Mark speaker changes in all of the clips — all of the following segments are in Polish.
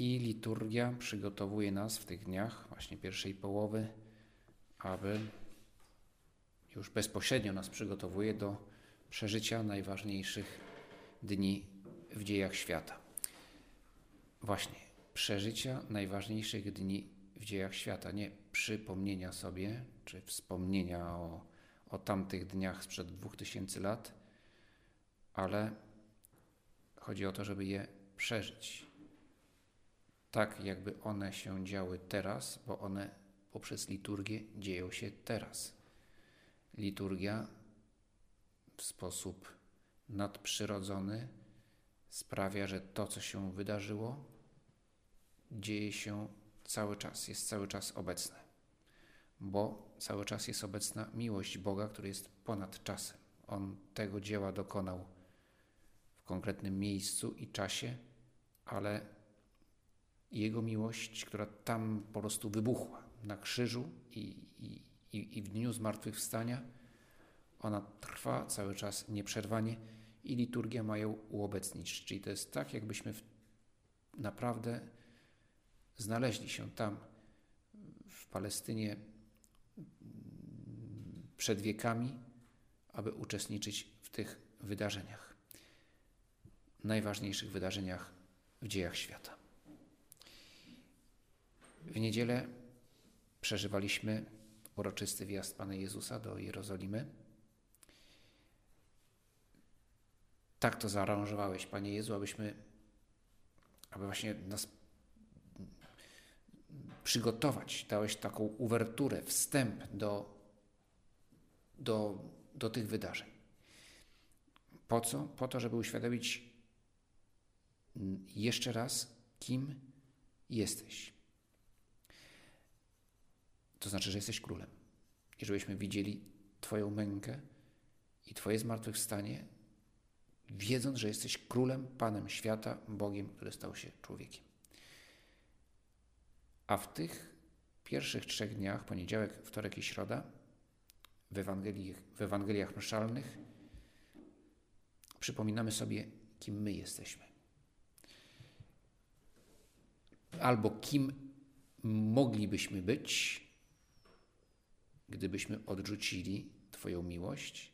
Speaker 1: i liturgia przygotowuje nas w tych dniach, właśnie pierwszej połowy, aby już bezpośrednio nas przygotowuje do przeżycia najważniejszych dni w dziejach świata. Właśnie, przeżycia najważniejszych dni w dziejach świata, nie przypomnienia sobie czy wspomnienia o, o tamtych dniach sprzed dwóch tysięcy lat, ale chodzi o to, żeby je przeżyć. Tak, jakby one się działy teraz, bo one poprzez liturgię dzieją się teraz. Liturgia w sposób nadprzyrodzony sprawia, że to, co się wydarzyło, dzieje się cały czas, jest cały czas obecne, bo cały czas jest obecna miłość Boga, który jest ponad czasem. On tego dzieła dokonał w konkretnym miejscu i czasie, ale Jego miłość, która tam po prostu wybuchła na krzyżu i, i, i w dniu zmartwychwstania, ona trwa cały czas nieprzerwanie i liturgia ma ją uobecnić. Czyli to jest tak, jakbyśmy w, naprawdę znaleźli się tam w Palestynie przed wiekami, aby uczestniczyć w tych wydarzeniach najważniejszych wydarzeniach w dziejach świata. W niedzielę przeżywaliśmy uroczysty wjazd Pana Jezusa do Jerozolimy. Tak to zaaranżowałeś, Panie Jezu, abyśmy, aby właśnie nas przygotować. Dałeś taką uwerturę, wstęp do, do, do tych wydarzeń. Po co? Po to, żeby uświadomić jeszcze raz, kim jesteś. To znaczy, że jesteś królem. I żebyśmy widzieli Twoją mękę i Twoje zmartwychwstanie, wiedząc, że jesteś królem, Panem świata, Bogiem, który stał się człowiekiem. A w tych pierwszych trzech dniach, poniedziałek, wtorek i środa, w, Ewangelii, w Ewangeliach mszalnych, przypominamy sobie, kim my jesteśmy albo kim moglibyśmy być, gdybyśmy odrzucili Twoją miłość,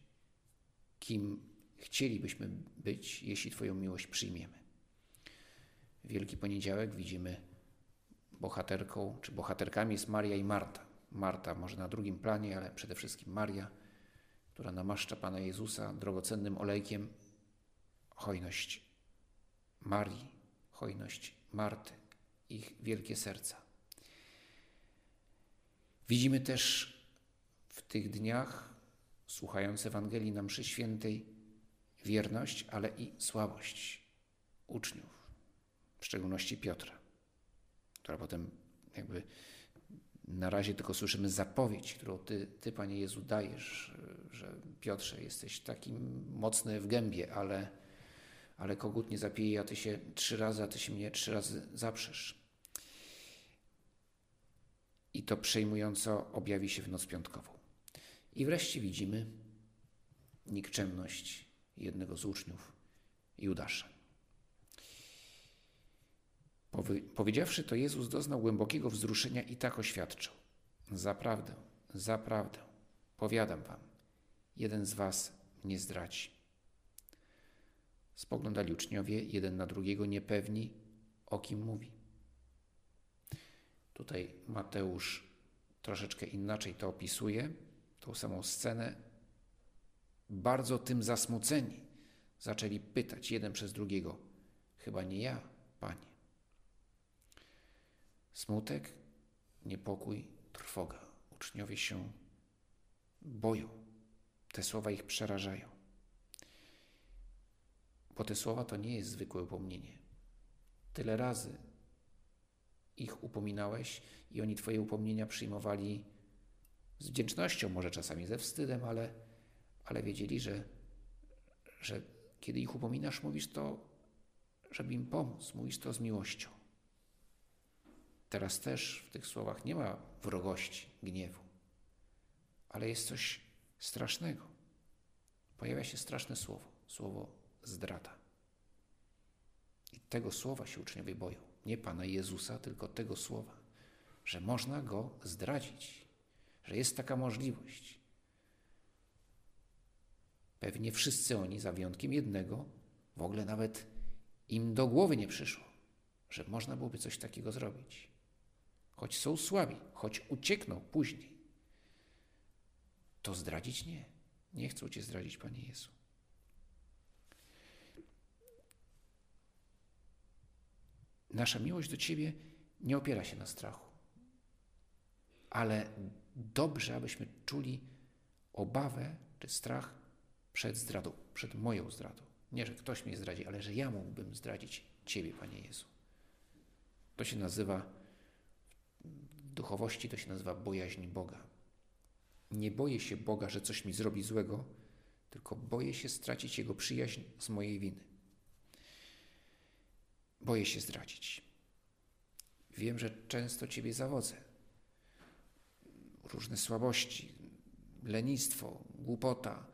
Speaker 1: kim chcielibyśmy być, jeśli Twoją miłość przyjmiemy. Wielki Poniedziałek widzimy bohaterką, czy bohaterkami jest Maria i Marta. Marta może na drugim planie, ale przede wszystkim Maria, która namaszcza Pana Jezusa drogocennym olejkiem hojność Marii, hojność Marty ich wielkie serca. Widzimy też w tych dniach, słuchając Ewangelii na mszy świętej, wierność, ale i słabość uczniów, w szczególności Piotra, która potem jakby na razie tylko słyszymy zapowiedź, którą Ty, ty Panie Jezu, dajesz, że Piotrze, jesteś taki mocny w gębie, ale, ale kogut nie zapije, a Ty się trzy razy, a Ty się mnie trzy razy zaprzesz i to przejmująco objawi się w noc piątkową. I wreszcie widzimy nikczemność jednego z uczniów, Judasza. Powiedziawszy to, Jezus doznał głębokiego wzruszenia i tak oświadczył: Zaprawdę, zaprawdę, powiadam wam, jeden z was mnie zdradzi. Spoglądali uczniowie jeden na drugiego, niepewni, o kim mówi. Tutaj Mateusz troszeczkę inaczej to opisuje, tą samą scenę. Bardzo tym zasmuceni zaczęli pytać jeden przez drugiego: Chyba nie ja, panie. Smutek, niepokój, trwoga. Uczniowie się boją. Te słowa ich przerażają. Bo te słowa to nie jest zwykłe upomnienie. Tyle razy ich upominałeś i oni Twoje upomnienia przyjmowali z wdzięcznością, może czasami ze wstydem, ale, ale wiedzieli, że, że kiedy ich upominasz, mówisz to, żeby im pomóc, mówisz to z miłością. Teraz też w tych słowach nie ma wrogości, gniewu, ale jest coś strasznego. Pojawia się straszne słowo, słowo zdrada. I tego słowa się uczniowie boją. Nie Pana Jezusa, tylko tego słowa, że można Go zdradzić, że jest taka możliwość. Pewnie wszyscy oni, za wyjątkiem jednego, w ogóle nawet im do głowy nie przyszło, że można byłoby coś takiego zrobić. Choć są słabi, choć uciekną później, to zdradzić nie. Nie chcą Cię zdradzić, Panie Jezu. Nasza miłość do Ciebie nie opiera się na strachu, ale dobrze, abyśmy czuli obawę czy strach przed zdradą, przed moją zdradą. Nie, że ktoś mnie zdradzi, ale że ja mógłbym zdradzić Ciebie, Panie Jezu. To się nazywa, w duchowości to się nazywa bojaźń Boga. Nie boję się Boga, że coś mi zrobi złego, tylko boję się stracić Jego przyjaźń z mojej winy. Boję się zdradzić. Wiem, że często Ciebie zawodzę. Różne słabości, lenistwo, głupota,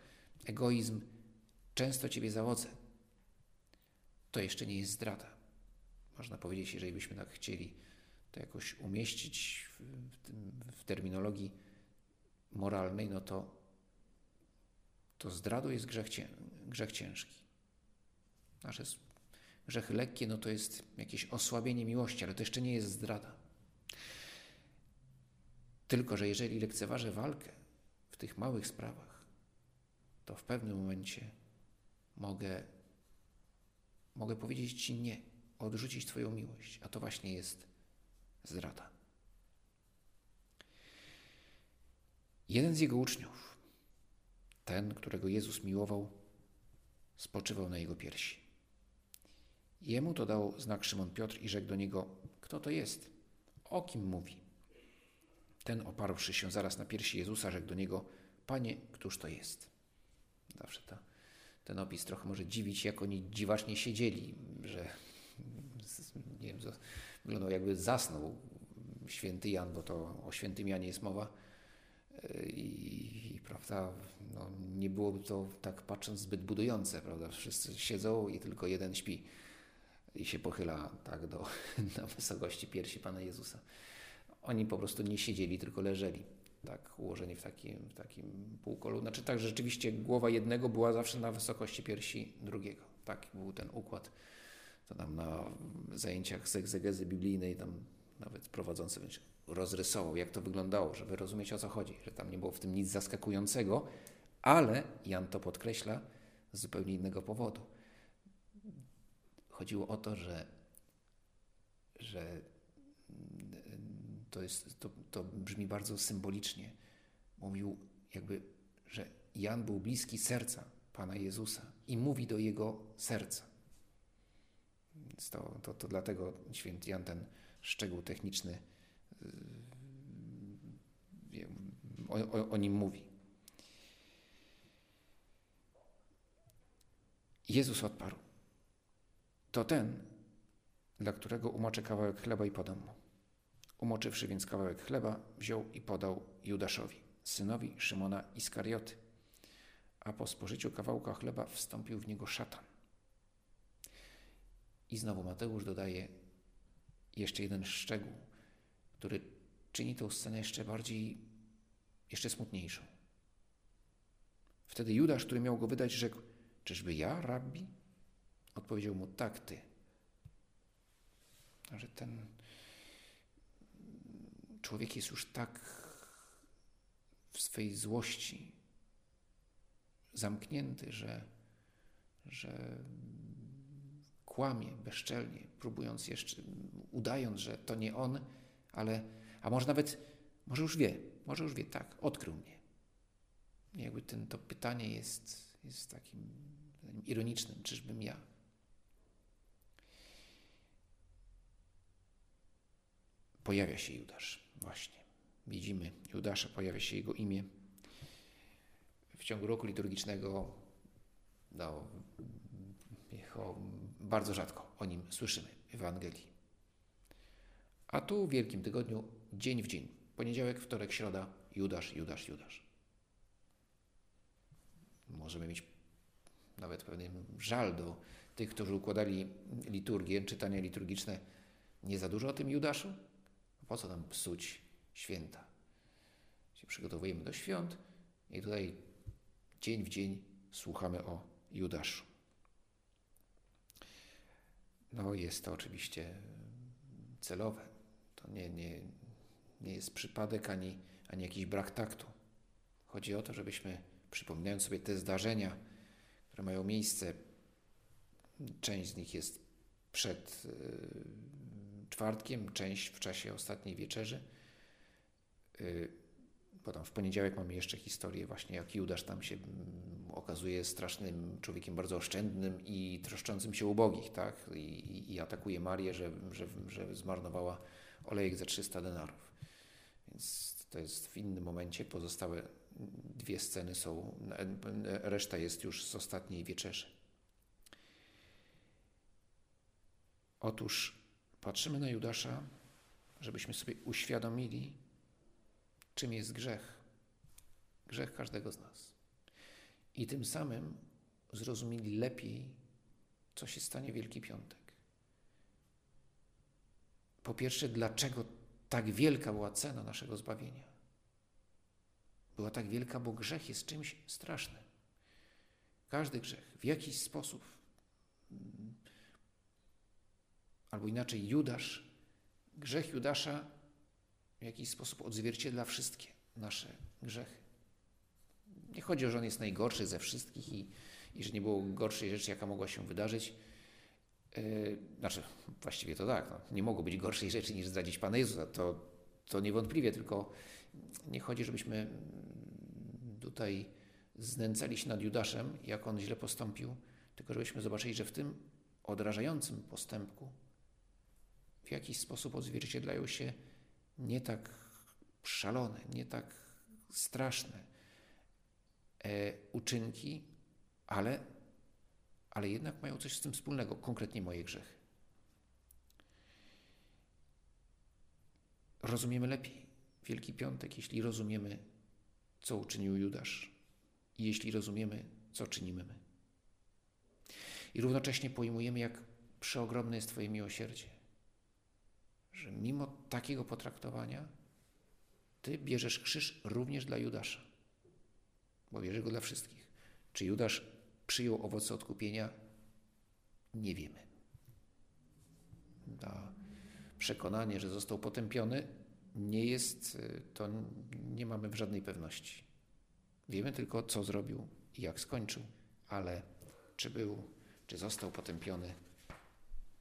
Speaker 1: egoizm. Często Ciebie zawodzę. To jeszcze nie jest zdrada. Można powiedzieć, jeżeli byśmy tak chcieli to jakoś umieścić w, w, w terminologii moralnej, no to, to zdradą jest grzech, grzech ciężki. Nasze grzechy lekkie, no to jest jakieś osłabienie miłości, ale to jeszcze nie jest zdrada. Tylko, że jeżeli lekceważę walkę w tych małych sprawach, to w pewnym momencie mogę, mogę powiedzieć Ci nie, odrzucić Twoją miłość, a to właśnie jest zdrada. Jeden z jego uczniów, ten, którego Jezus miłował, spoczywał na jego piersi. Jemu to dał znak Szymon Piotr i rzekł do niego: Kto to jest? O kim mówi? Ten, oparłszy się zaraz na piersi Jezusa, rzekł do niego: Panie, któż to jest? Zawsze ta, ten opis trochę może dziwić, jak oni dziwacznie siedzieli, że nie wiem, wyglądał jakby zasnął święty Jan, bo to o świętym Janie jest mowa. I, i prawda, no, nie byłoby to tak patrząc zbyt budujące, prawda? Wszyscy siedzą i tylko jeden śpi i się pochyla tak do, do wysokości piersi Pana Jezusa. Oni po prostu nie siedzieli, tylko leżeli, tak, ułożeni w takim, w takim półkolu. Znaczy tak, że rzeczywiście głowa jednego była zawsze na wysokości piersi drugiego. Tak był ten układ. To tam na zajęciach z egzegezy biblijnej tam nawet prowadzący rozrysował, jak to wyglądało, żeby rozumieć o co chodzi, że tam nie było w tym nic zaskakującego, ale Jan to podkreśla z zupełnie innego powodu Chodziło o to, że, że to, jest, to, to brzmi bardzo symbolicznie. Mówił jakby, że Jan był bliski serca Pana Jezusa i mówi do jego serca. Więc to, to, to dlatego święty Jan ten szczegół techniczny yy, o, o, o nim mówi. Jezus odparł to ten, dla którego umoczę kawałek chleba i podam mu. Umoczywszy więc kawałek chleba, wziął i podał Judaszowi, synowi Szymona Iskarioty. A po spożyciu kawałka chleba wstąpił w niego szatan. I znowu Mateusz dodaje jeszcze jeden szczegół, który czyni tę scenę jeszcze bardziej, jeszcze smutniejszą. Wtedy Judasz, który miał go wydać, rzekł: Czyżby ja, rabbi? Odpowiedział mu, tak, ty. Że ten człowiek jest już tak w swej złości zamknięty, że, że kłamie bezczelnie, próbując jeszcze, udając, że to nie on, ale, a może nawet, może już wie, może już wie, tak, odkrył mnie. Jakby ten, to pytanie jest, jest takim takim ironicznym, czyżbym ja. Pojawia się Judasz, właśnie. Widzimy Judasza, pojawia się jego imię. W ciągu roku liturgicznego no, bardzo rzadko o nim słyszymy w Ewangelii. A tu w Wielkim Tygodniu, dzień w dzień, poniedziałek, wtorek, środa, Judasz, Judasz, Judasz. Możemy mieć nawet pewien żal do tych, którzy układali liturgię, czytania liturgiczne. Nie za dużo o tym Judaszu? Po co nam psuć święta? Się przygotowujemy do świąt i tutaj dzień w dzień słuchamy o Judaszu. No jest to oczywiście celowe. To nie, nie, nie jest przypadek ani, ani jakiś brak taktu. Chodzi o to, żebyśmy przypominając sobie te zdarzenia, które mają miejsce, część z nich jest przed y, czwartkiem, część w czasie ostatniej wieczerzy. Y, potem w poniedziałek mamy jeszcze historię właśnie jak Judasz tam się mm, okazuje strasznym człowiekiem bardzo oszczędnym i troszczącym się ubogich, tak? I, i, atakuje Marię, że, że, że zmarnowała olejek za 300 denarów. Więc to jest w innym momencie. Pozostałe dwie sceny są, reszta jest już z ostatniej wieczerzy. Otóż patrzymy na Judasza, żebyśmy sobie uświadomili, czym jest grzech. Grzech każdego z nas. I tym samym zrozumieli lepiej, co się stanie Wielki Piątek. Po pierwsze, dlaczego tak wielka była cena naszego zbawienia. Była tak wielka, bo grzech jest czymś strasznym. Każdy grzech w jakiś sposób, albo inaczej, Judasz, grzech Judasza w jakiś sposób odzwierciedla wszystkie nasze grzechy. Nie chodzi o, że on jest najgorszy ze wszystkich i, i że nie było gorszej rzeczy, jaka mogła się wydarzyć. Yy, znaczy, właściwie to tak, no, nie mogło być gorszej rzeczy niż zdradzić Pana Jezusa. To, to niewątpliwie, tylko nie chodzi, żebyśmy tutaj znęcali się nad Judaszem, jak on źle postąpił, tylko żebyśmy zobaczyli, że w tym odrażającym postępku w jakiś sposób odzwierciedlają się nie tak szalone, nie tak straszne e, uczynki, ale, ale jednak mają coś z tym wspólnego, konkretnie moje grzechy. Rozumiemy lepiej Wielki Piątek, jeśli rozumiemy co uczynił Judasz i jeśli rozumiemy, co czynimy my. I równocześnie pojmujemy, jak przeogromne jest Twoje miłosierdzie, że mimo takiego potraktowania Ty bierzesz krzyż również dla Judasza, bo bierzesz go dla wszystkich. Czy Judasz przyjął owoce odkupienia? Nie wiemy. Na przekonanie, że został potępiony, nie jest, to nie mamy w żadnej pewności. Wiemy tylko, co zrobił i jak skończył, ale czy był, czy został potępiony,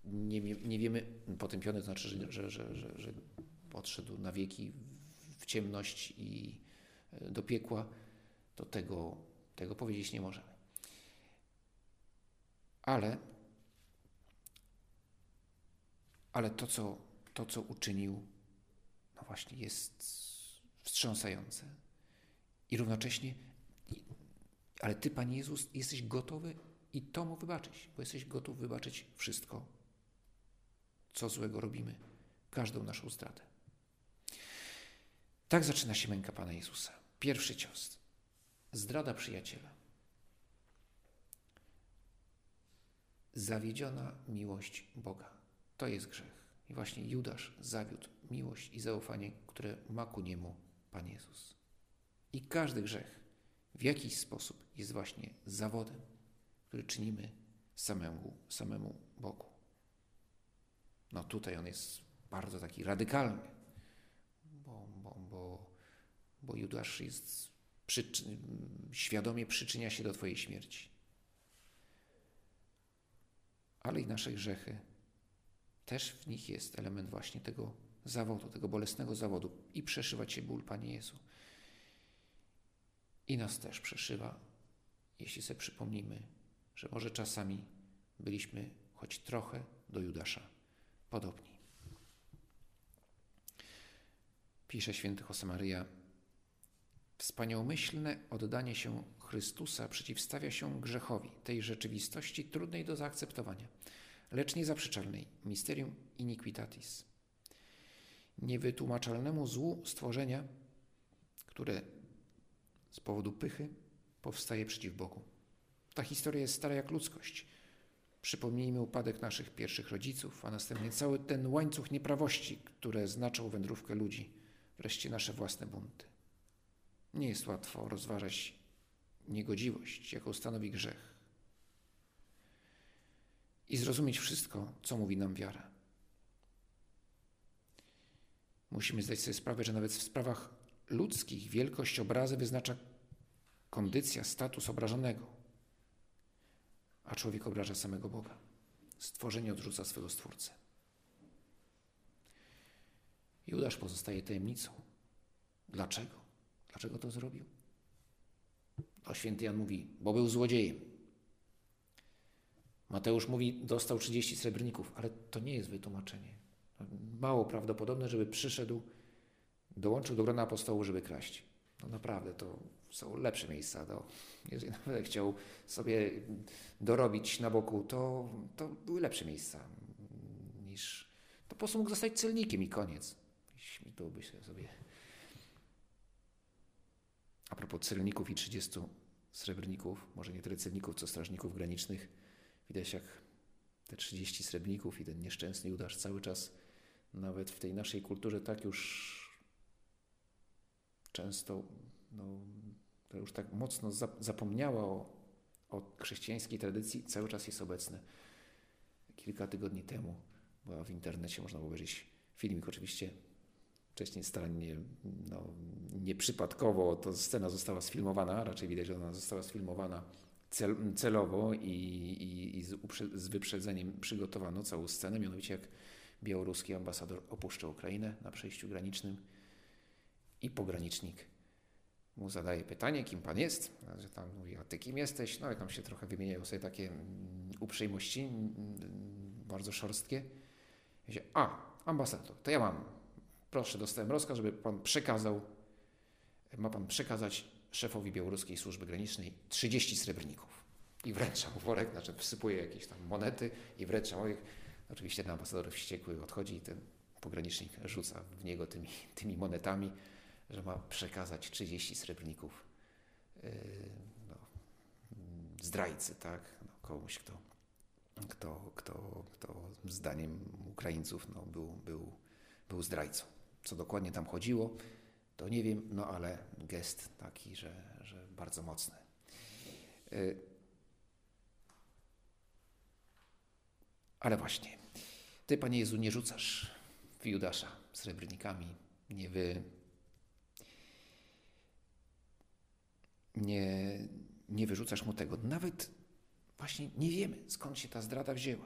Speaker 1: nie, nie wiemy, potępiony to znaczy, że, że, że, że, że odszedł na wieki w ciemność i y, do piekła, to tego, tego powiedzieć nie możemy. Ale, ale to, co, to, co uczynił, no właśnie jest wstrząsające. I równocześnie, ale Ty, Panie Jezus, jesteś gotowy i to mu wybaczyć, bo jesteś gotów wybaczyć wszystko, co złego robimy, każdą naszą stratę. Tak zaczyna się męka Pana Jezusa. Pierwszy cios. Zdrada przyjaciela. Zawiedziona miłość Boga. To jest grzech. I właśnie Judasz zawiódł miłość i zaufanie, które ma ku niemu Pan Jezus. I każdy grzech w jakiś sposób jest właśnie zawodem, który czynimy samemu, samemu Bogu. No tutaj on jest bardzo taki radykalny, bo, bo, bo, bo Judasz jest świadomie przyczynia się do Twojej śmierci. Ale i nasze grzechy też w nich jest element właśnie tego zawodu, tego bolesnego zawodu i przeszywać się ból, Panie Jezu. I nas też przeszywa, jeśli sobie przypomnimy, że może czasami byliśmy choć trochę do Judasza podobni. Pisze święty Josemaria, wspaniałomyślne oddanie się Chrystusa przeciwstawia się grzechowi, tej rzeczywistości trudnej do zaakceptowania, lecz niezaprzeczalnej, mysterium iniquitatis, niewytłumaczalnemu złu stworzenia, które z powodu pychy powstaje przeciw Bogu. Ta historia jest stara jak ludzkość. Przypomnijmy upadek naszych pierwszych rodziców, a następnie cały ten łańcuch nieprawości, które znaczą wędrówkę ludzi, wreszcie nasze własne bunty. Nie jest łatwo rozważać niegodziwość, jaką stanowi grzech i zrozumieć wszystko, co mówi nam wiara. Musimy zdać sobie sprawę, że nawet w sprawach ludzkich wielkość obrazy wyznacza kondycja, status obrażonego, a człowiek obraża samego Boga. Stworzenie odrzuca swego Stwórcę. Judasz pozostaje tajemnicą. Dlaczego? Dlaczego to zrobił? A święty Jan mówi, bo był złodziejem. Mateusz mówi, dostał 30 srebrników, ale to nie jest wytłumaczenie. Mało prawdopodobne, żeby przyszedł, dołączył do grona apostołów, żeby kraść. No naprawdę, to są lepsze miejsca. Do, jeżeli nawet chciał sobie dorobić na boku, to, to były lepsze miejsca niż... To po prostu mógł zostać celnikiem i koniec. Śmitułby się sobie. A propos celników i 30 srebrników, może nie tyle celników, co strażników granicznych, widać jak te 30 srebrników i ten nieszczęsny Judasz cały czas, nawet w tej naszej kulturze tak już często no, która już tak mocno zapomniała o, o chrześcijańskiej tradycji, cały czas jest obecne. Kilka tygodni temu była w internecie, można obejrzeć filmik oczywiście wcześniej starannie, no, nieprzypadkowo to scena została sfilmowana, raczej widać, że ona została sfilmowana cel, celowo i, i, i z, z, wyprzedzeniem przygotowano całą scenę, mianowicie jak białoruski ambasador opuszcza Ukrainę na przejściu granicznym i pogranicznik mu zadaje pytanie, kim pan jest, że tam mówi, a ty kim jesteś? No i tam się trochę wymieniają sobie takie mm, uprzejmości, mm, bardzo szorstkie. Mówi, a, ambasador, to ja mam, proszę, dostałem rozkaz, żeby pan przekazał, ma pan przekazać szefowi białoruskiej służby granicznej 30 srebrników. I wręcza mu worek, znaczy wsypuje jakieś tam monety i wręcza worek. Oczywiście ten ambasador wściekły odchodzi i ten pogranicznik rzuca w niego tymi, tymi monetami że ma przekazać 30 srebrników yy, no, zdrajcy, tak? No, komuś, kto, kto, kto, kto zdaniem Ukraińców no, był, był, był zdrajcą. Co dokładnie tam chodziło, to nie wiem, no ale gest taki, że, że bardzo mocny. Yy, ale właśnie, Ty, Panie Jezu, nie rzucasz w Judasza srebrnikami, nie wy nie, nie wyrzucasz mu tego. Nawet właśnie nie wiemy, skąd się ta zdrada wzięła.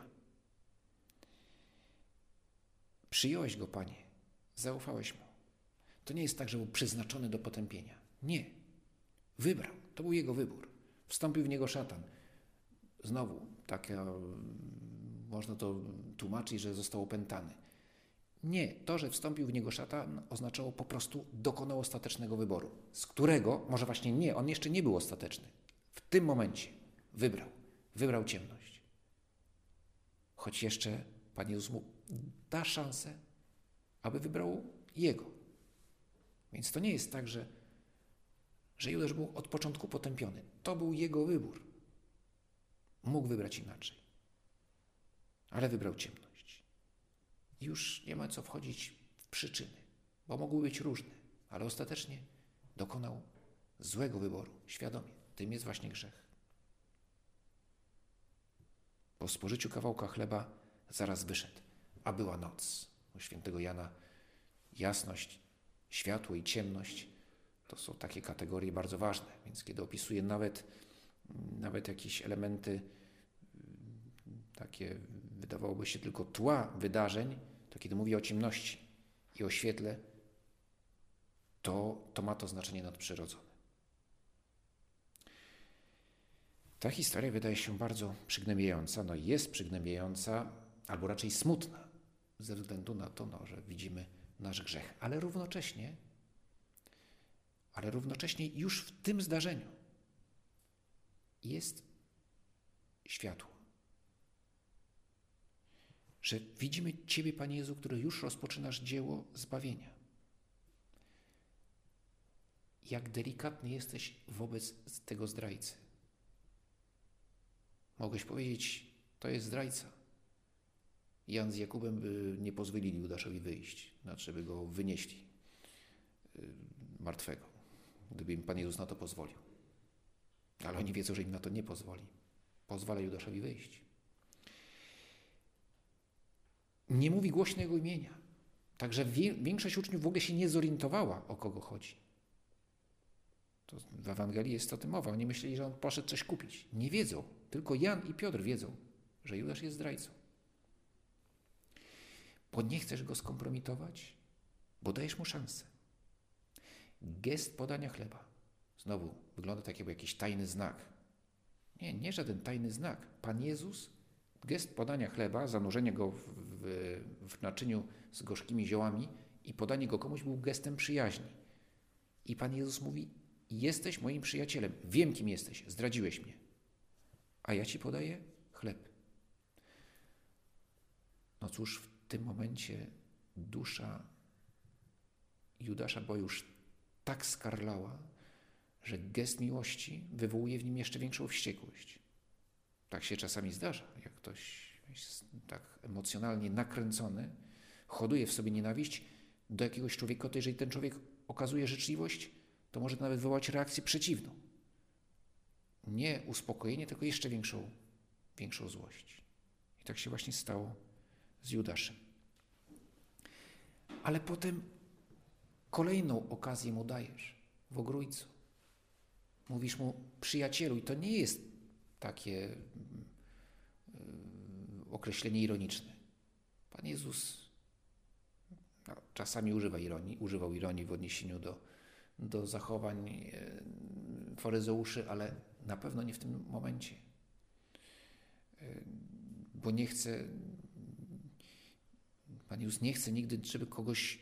Speaker 1: Przyjąłeś go, Panie, zaufałeś mu. To nie jest tak, że był przeznaczony do potępienia. Nie. Wybrał. To był jego wybór. Wstąpił w niego szatan. Znowu, tak można to tłumaczyć, że został opętany. Nie, to, że wstąpił w niego szatan, oznaczało po prostu dokonał ostatecznego wyboru, z którego, może właśnie nie, on jeszcze nie był ostateczny. W tym momencie wybrał, wybrał ciemność. Choć jeszcze Pan Jezus mu da szansę, aby wybrał Jego. Więc to nie jest tak, że, że Judasz był od początku potępiony. To był jego wybór. Mógł wybrać inaczej, ale wybrał ciemność już nie ma co wchodzić w przyczyny, bo mogły być różne, ale ostatecznie dokonał złego wyboru, świadomie. Tym jest właśnie grzech. Po spożyciu kawałka chleba zaraz wyszedł, a była noc. U świętego Jana jasność, światło i ciemność to są takie kategorie bardzo ważne, więc kiedy opisuje nawet, nawet jakieś elementy takie wydawałoby się tylko tła wydarzeń, kiedy mówi o ciemności i o świetle, to, to ma to znaczenie nadprzyrodzone. Ta historia wydaje się bardzo przygnębiająca, no jest przygnębiająca, albo raczej smutna, ze względu na to, no, że widzimy nasz grzech, ale równocześnie, ale równocześnie już w tym zdarzeniu jest światło. Że widzimy Ciebie, Panie Jezu, który już rozpoczynasz dzieło zbawienia. Jak delikatny jesteś wobec tego zdrajcy. Mogłeś powiedzieć, to jest zdrajca. Jan z Jakubem by nie pozwolili Judaszowi wyjść, znaczy by go wynieśli y, martwego, gdyby im Pan Jezus na to pozwolił. Ale oni wiedzą, że im na to nie pozwoli. Pozwala Judaszowi wyjść. Nie mówi głośno jego imienia. Także większość uczniów w ogóle się nie zorientowała, o kogo chodzi. To w Ewangelii jest o tym mowa. Oni myśleli, że on poszedł coś kupić. Nie wiedzą. Tylko Jan i Piotr wiedzą, że Judasz jest zdrajcą. Bo nie chcesz go skompromitować, bo dajesz mu szansę. Gest podania chleba. Znowu wygląda tak jakby jakiś tajny znak. Nie, nie żaden tajny znak. Pan Jezus, gest podania chleba, zanurzenie go w, w, w naczyniu z gorzkimi ziołami i podanie go komuś był gestem przyjaźni. I Pan Jezus mówi: Jesteś moim przyjacielem, wiem kim jesteś, zdradziłeś mnie, a ja ci podaję chleb. No cóż, w tym momencie dusza Judasza była już tak skarlała, że gest miłości wywołuje w nim jeszcze większą wściekłość. Tak się czasami zdarza, jak ktoś jest tak emocjonalnie nakręcony, hoduje w sobie nienawiść do jakiegoś człowieka, to jeżeli ten człowiek okazuje życzliwość, to może nawet wywołać reakcję przeciwną. Nie uspokojenie, tylko jeszcze większą, większą złość. I tak się właśnie stało z Judaszem. Ale potem kolejną okazję mu dajesz w ogrójcu. Mówisz mu przyjacielu, i to nie jest takie yy, określenie ironiczne. Pan Jezus no, czasami używa ironii, używał ironii w odniesieniu do, do zachowań yy, faryzeuszy, ale na pewno nie w tym momencie. Yy, bo nie chce Pan Jezus nie chce nigdy, żeby kogoś,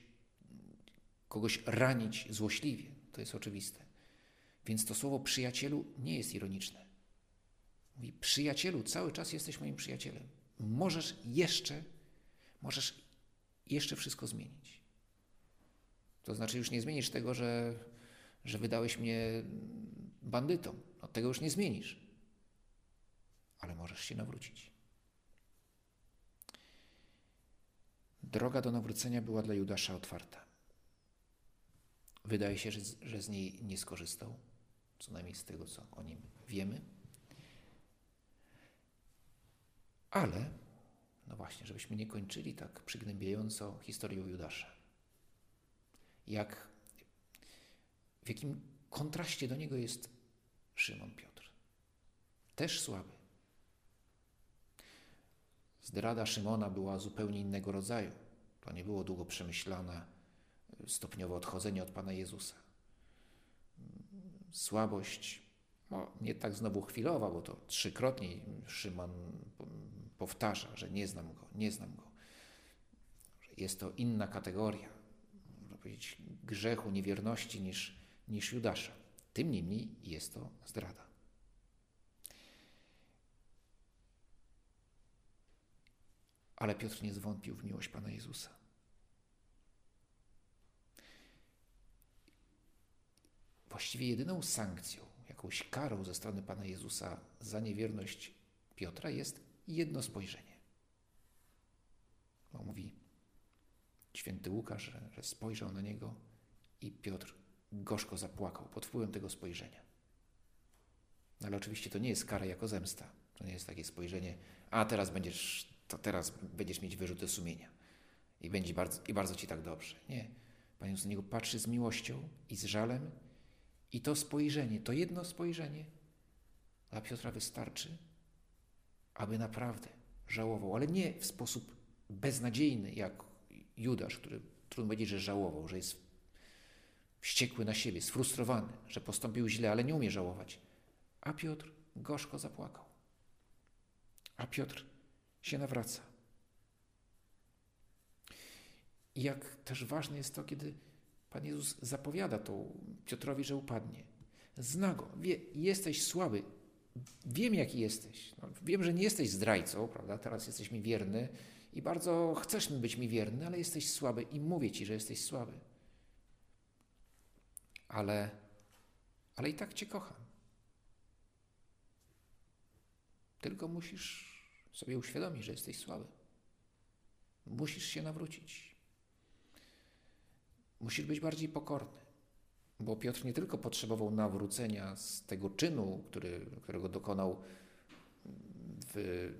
Speaker 1: kogoś ranić złośliwie. To jest oczywiste. Więc to słowo przyjacielu nie jest ironiczne. Mówi, przyjacielu, cały czas jesteś moim przyjacielem. Możesz jeszcze, możesz jeszcze wszystko zmienić. To znaczy już nie zmienisz tego, że, że wydałeś mnie bandytom. No, tego już nie zmienisz. Ale możesz się nawrócić. Droga do nawrócenia była dla Judasza otwarta. Wydaje się, że, że z niej nie skorzystał, co najmniej z tego, co o nim wiemy. Ale, no właśnie, żebyśmy nie kończyli tak przygnębiająco historią Judasza. Jak, w jakim kontraście do niego jest Szymon Piotr. Też słaby, Zdrada Szymona była zupełnie innego rodzaju. To nie było długo przemyślane, stopniowe odchodzenie od Pana Jezusa. Słabość, no, nie tak znowu chwilowa, bo to trzykrotnie Szymon powtarza, że nie znam go, nie znam go. Jest to inna kategoria, można powiedzieć, grzechu, niewierności niż, niż Judasza. Tym niemniej jest to zdrada. Ale Piotr nie zwątpił w miłość Pana Jezusa. Właściwie jedyną sankcją, jakąś karą ze strony Pana Jezusa za niewierność Piotra jest jedno spojrzenie. Bo mówi święty Łukasz, że, że spojrzał na niego i Piotr gorzko zapłakał pod wpływem tego spojrzenia. No ale oczywiście to nie jest kara jako zemsta. To nie jest takie spojrzenie, a teraz będziesz to teraz będziesz mieć wyrzuty sumienia i będzie bardzo, i bardzo ci tak dobrze. Nie. Pan Jezus na niego patrzy z miłością i z żalem i to spojrzenie, to jedno spojrzenie dla Piotra wystarczy, aby naprawdę żałował, ale nie w sposób beznadziejny, jak Judasz, który trudno powiedzieć, że żałował, że jest wściekły na siebie, sfrustrowany, że postąpił źle, ale nie umie żałować. A Piotr gorzko zapłakał. A Piotr się nawraca. I jak też ważne jest to, kiedy Pan Jezus zapowiada to Piotrowi, że upadnie. Zna go, wie, jesteś słaby, wiem jaki jesteś. No, wiem, że nie jesteś zdrajcą, prawda? Teraz jesteś mi wierny i bardzo chcesz być mi wierny, ale jesteś słaby i mówię ci, że jesteś słaby. Ale, ale i tak cię kocham. Tylko musisz sobie uświadomić, że jesteś słaby. Musisz się nawrócić. Musisz być bardziej pokorny. Bo Piotr nie tylko potrzebował nawrócenia z tego czynu, który, którego dokonał w,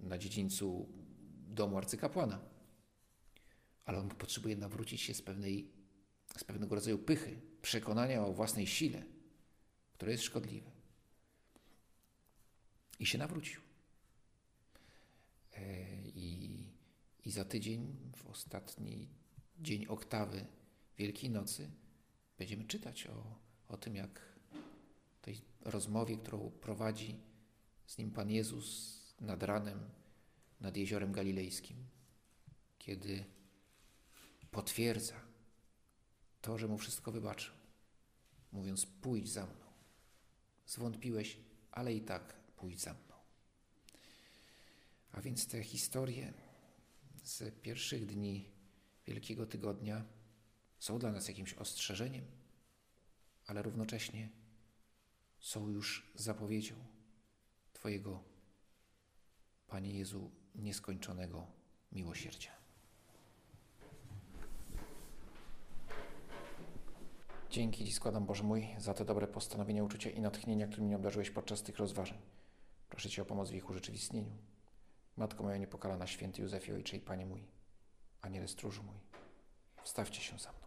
Speaker 1: na dziedzińcu domu arcykapłana, ale on potrzebuje nawrócić się z, pewnej, z pewnego rodzaju pychy, przekonania o własnej sile, które jest szkodliwe. I się nawrócił. E, I, I za tydzień, w ostatni dzień oktawy Wielkiej Nocy, będziemy czytać o, o tym, jak tej rozmowie, którą prowadzi z nim Pan Jezus nad ranem, nad jeziorem galilejskim, kiedy potwierdza to, że mu wszystko wybaczył, mówiąc: Pójdź za mną. Zwątpiłeś, ale i tak pójdź za mną. A więc te historie z pierwszych dni Wielkiego Tygodnia są dla nas jakimś ostrzeżeniem, ale równocześnie są już zapowiedzią Twojego, Panie Jezu, nieskończonego miłosierdzia. Dzięki Ci składam, Boże mój, za te dobre postanowienia, uczucia i natchnienia, którymi mnie obdarzyłeś podczas tych rozważań. Proszę Cię o pomoc w ich urzeczywistnieniu. Matko moja niepokalana, święty Józefie, Ojcze i Panie mój, Aniele stróżu mój, wstawcie się za mną.